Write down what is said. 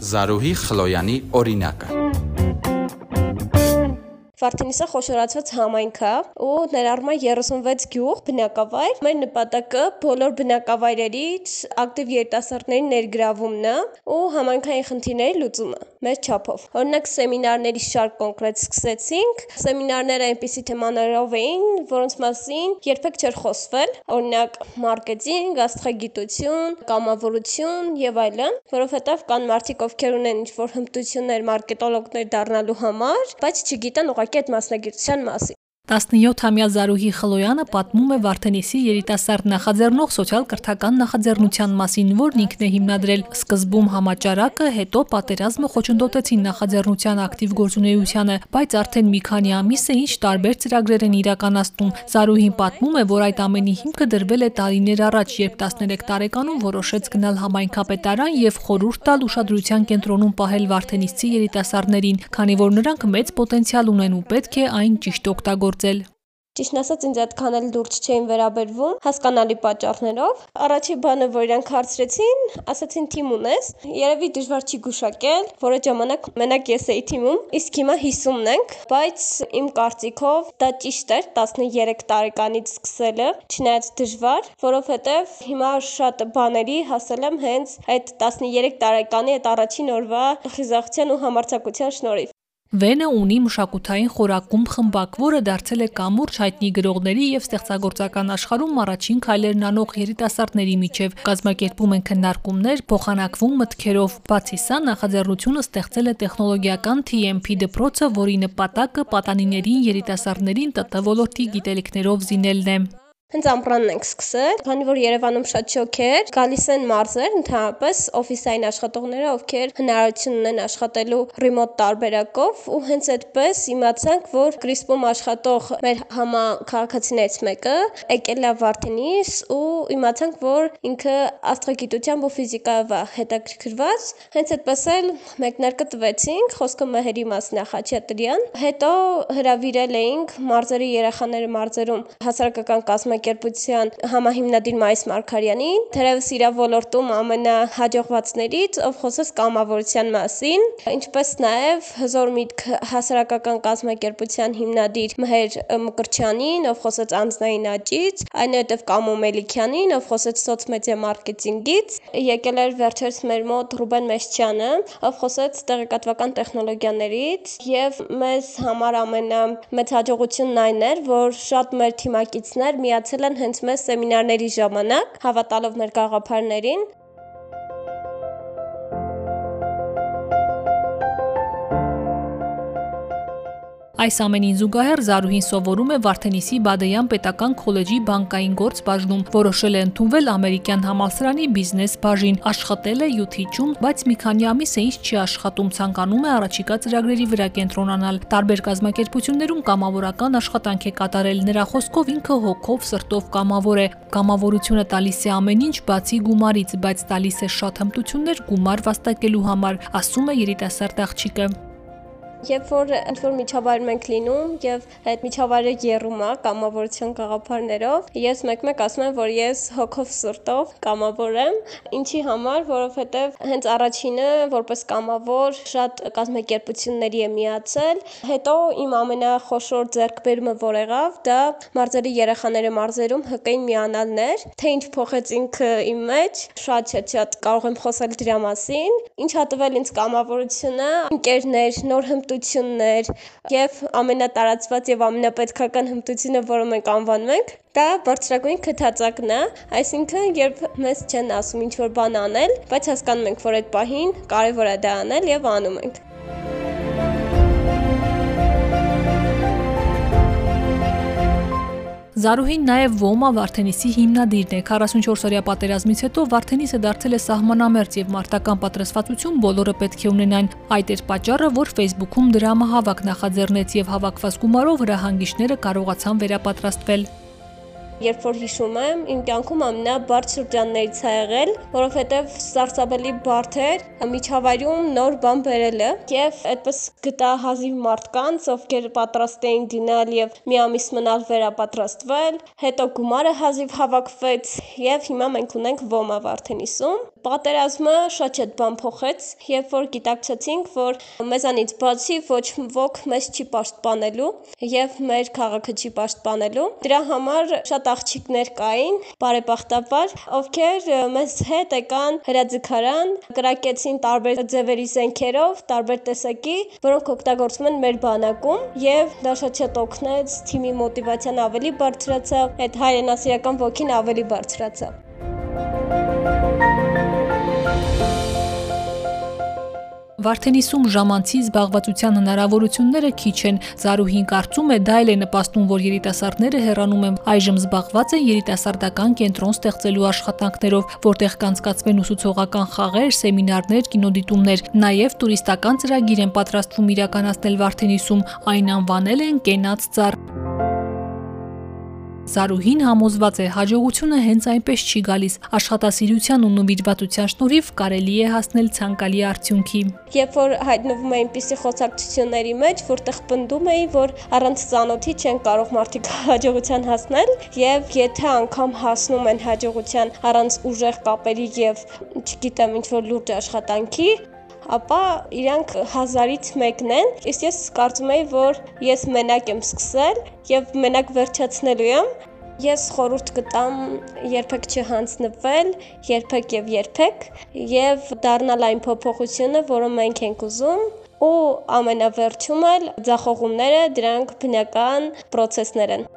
Զարուհի Խլոյանի օրինակը։ Վարդենիսը խոշորացված համայնք է ու ներառում է 36 գյուղ, բնակավայր։ Մեր նպատակը բոլոր բնակավայրերից ակտիվ երիտասարդների ներգրավումն է ու համայնքային խնդիրների լուծումը մեր չափով։ Օրինակ սեմինարների շարք կոնկրետ սկսեցինք։ Սեմինարները այնպիսի թեմաներով էին, որոնց մասին երբեք չէր խոսվել, օրինակ մարքեթինգ, աստղագիտություն, կամավորություն եւ այլն, որովհետեւ կան մարդիկ, ովքեր ունեն ինչ-որ հմտություններ մարքետոլոգներ դառնալու համար, բայց չգիտեն ուղղակի այդ մասնագիտության մասին։ 17-ամյա Զարուհի Խլոյանը պատմում է Վարդենիսի երիտասարդ նախաձեռնող սոցիալ-կրթական նախաձեռնության մասին, որն ինքն է հիմնադրել։ Սկզբում համաճարակը, հետո պատերազմը խոչընդոտեցին նախաձեռնության ակտիվ գործունեությանը, բայց արդեն մի քանի ամիս է ինչ տարբեր ծրագրեր են իրականացնում։ Զարուհին պատմում է, որ այդ ամենի հիմքը դրվել է տարիներ առաջ, երբ 13 տարեկանում որոշեց գնալ համայնքապետարան եւ խորհուրդ տալ ուշադրության կենտրոնում պահել Վարդենիսցի երիտասարդներին, քանի որ նրանք մեծ պոտենցիալ ունեն ու պետք է այն ճիշտ օգտագործել գործել։ Ճիշտն ասած ինձ այդքան էլ լուրջ չէին վերաբերվում, հասկանալի պատճառներով։ Առաջի բանը, որ իրանք հարցրեցին, ասացին թիմ ունես։ Երևի դժվար չի գուշակել, որ այդ ժամանակ մենակ ես էի թիմում, իսկ հիմա 50-ն ենք, բայց իմ կարծիքով դա ճիշտ էր 13 տարեկանից սկսելը, չնայած դժվար, որովհետև հիմա շատ բաների հասել եմ հենց այդ 13 տարեկանի այդ առաջին օրվա խիզախության ու համարձակության շնորհիվ։ Վենը ունի մշակութային խորակում խմբակ, որը դարձել է կամուրջ հայտնի գրողների եւ ստեղծագործական աշխարհում առաջին քայլերն անող երիտասարդների միջև։ Կազմակերպում են քննարկումներ, փոխանակվում մտքերով։ Բացի սա, նախաձեռնությունը ստեղծել է տեխնոլոգիական TMP դպրոցը, որի նպատակը պատանիներին երիտասարդներին ՏՏ ոլորտի գիտելիքներով զինելն է։ Հենց ամպրանն ենք սկսել, քանի որ Երևանում շատ շոկ էր, գալիս են մարզեր, ընդհանրապես օֆիսային աշխատողները, ովքեր հնարավորություն ունեն աշխատելու ռիմոտ տարբերակով, ու հենց այդպես իմացանք, որ Կրիսպում աշխատող մեր համաքաղաքացիներից մեկը եկել է Վարդենիս ու իմացանք, որ ինքը աստղագիտությամբ ու ֆիզիկայով է հետաքրքրված։ Հենց այդպես էլ մեկնարկը տվեցինք, խոսքը Մհերի Մասնա Խաչատրյան։ Հետո հրավիրել էինք մարզերի երեխաները մարզերում հասարակական կազմակերպ կազմակերպության համահիմնադիր Մայիս Մարգարյանին, թերևս իր ոլորտում ամենահաջողվածներից, ով խոսեց կամավորության մասին, ինչպես նաև հզոր միտք հասարակական կազմակերպության հիմնադիր Մհեր Մկրչյանին, ով խոսեց անձնային աճից, այնուհետև Կամո Մելիքյանին, ով խոսեց սոցմեդիա մարքեթինգից, եկել էր վերջերս մեր մոտ Ռուբեն Մեշչյանը, ով խոսեց տեղեկատվական տեխնոլոգիաներից եւ մեզ համար ամենամեծ հաջողությունն այն էր, որ շատ մեր թիմակիցներ միացել ստացել են հենց մեզ սեմինարների ժամանակ, հավատալով մեր գաղափարներին, Այս ամենին զուգահեռ Զարուհին սովորում է Վարդենիսի Բադեյան պետական քոլեջի բանկային գործ բաժնում, որոշել է ընդունվել ամերիկյան համալսարանի բիզնես բաժին, աշխատել է UT-ում, բայց մի քանի ամիս է ինչ չի աշխատում, ցանկանում է առաջիկա ծրագրերի վրա կենտրոնանալ։ Տարբեր կազմակերպություններում կամավորական աշխատանք է կատարել։ Նրա խոսքով ինքը հոգով, սրտով կամավոր է։ Կամավորությունը տալիս է ամեն ինչ բացի գումարից, բայց տալիս է շատ հմտություններ գումար վաստակելու համար, ասում է երիտասարդ աղջիկը։ Երբ որ ինչ-որ միջավայրում ենք լինում եւ այդ միջավայրը եռում է կամավորության գաղափարներով, ես մեկ-մեկ ասում եմ, որ ես հոգով սրտով կամավոր եմ, ինչի համար, որովհետեւ հենց առաջինը որպես կամավոր շատ կազմակերպությունների է միացել, հետո իմ ամենախոշոր ձեռքբերումը որ եղավ, դա մարզերի երեխաները մարզերում ՀԿ-ին միանալն էր, թե ինչ փոխեց ինքը իմ մեջ, շատ շատ կարող եմ խոսել դրա մասին, ինչ ա տվել ինձ կամավորությունը, ընկերներ, նոր հմտ հմտություններ եւ ամենատարածված եւ ամենապետքական հմտությունը, որը մենք անվանում ենք, դա բարձրագույն քթածակն է, այսինքն երբ մեզ չեն ասում ինչ որ բան անել, բայց հասկանում ենք, որ այդ պահին կարեւոր է դա անել եւ անում ենք։ Զարուհին նաև ՈՄԱ Վարդենիսի հիմնադիրն է։ 44-օրյա պատերազմից հետո Վարդենիսը դարձել է սահմանամերձ եւ մարտական պատրաստվածություն բոլորը պետք է ունենան։ Այդ էր պատճառը, որ Facebook-ում դրամահավաք նախաձեռնեց եւ հավաքված գումարով հրահանգիչները կարողացան վերապատրաստվել երբ որ հիշում եմ, իմ կյանքում ամենաբարդ շրջաններից ա եղել, որովհետև սարսափելի բարդ էր միջավայրում նոր բան բերելը եւ այդպես գտա հազիվ մարդկանց, ովքեր պատրաստ էին դինալ եւ մի ամիս մնալ վերապատրաստվել, հետո գումարը հազիվ հավաքվեց եւ հիմա մենք ունենք ՈՄԱ Վարդենիսում։ Պատերազմը շատ շատ բան փոխեց, երբ որ գիտակցեցինք, որ մեզանից բացի ոչ ոք մեզ չի պաշտպանելու եւ մեր քաղաքը չի պաշտպանելու։ Դրա համար շատ աղջիկներ կային, բարեբախտաբար, ովքեր մեզ հետ եկան հրաձգարան, կրակեցին տարբեր ձևերի զենքերով, տարբեր տեսակի, որոնք օգտագործվում են մեր բանակում եւ դա շատ շատ օգնեց, թիմի մոտիվացիան ավելի բարձրացավ, այդ հայրենասիրական ոգին ավելի բարձրացավ։ Վարդենիսում ժամանցի զբաղվածության հնարավորությունները քիչ են։ Զարուհին կարծում է, դա էլ է նպաստում, որ երիտասարդները հեռանում են այժմ զբաղված են երիտասարդական կենտրոն ստեղծելու աշխատանքներով, որտեղ կանցկացվեն ուսուցողական խաղեր, սեմինարներ, կինոդիտումներ, նաև տուրիստական ծրագիր են պատրաստվում իրականացնել Վարդենիսում, այն անվանել են Կենաց ծառ։ Զարուհին համոզված է, հաջողությունը հենց այնպես չի գալիս։ Աշխատասիրության ու նվիրվածության շնորհիվ կարելի է հասնել ցանկալի արդյունքի։ Երբ որ հայտնվում էին պիսի խոսակցությունների մեջ, որտեղ պնդում էին, որ առանց ծանոթի չեն կարող մարդիկ հաջողության հասնել, եւ եթե անգամ հասնում են հաջողության առանց ուժեղ կապերի եւ չգիտեմ ինչ որ լուրջ աշխատանքի, ապա իրանք հազարից մեկն են։ Իսկ ես կարծում եի, որ ես մենակ եմ սկսել եւ մենակ վերջացնելու եմ։ Ես խորհուրդ կտամ երբեք չհանձնվել, երբեք եւ երբեք եւ դառնալ այն փոփոխությունը, որը մենք ենք ուզում ու ամենավերջում էլ ձախողումները դրանք բնական process-ներ են։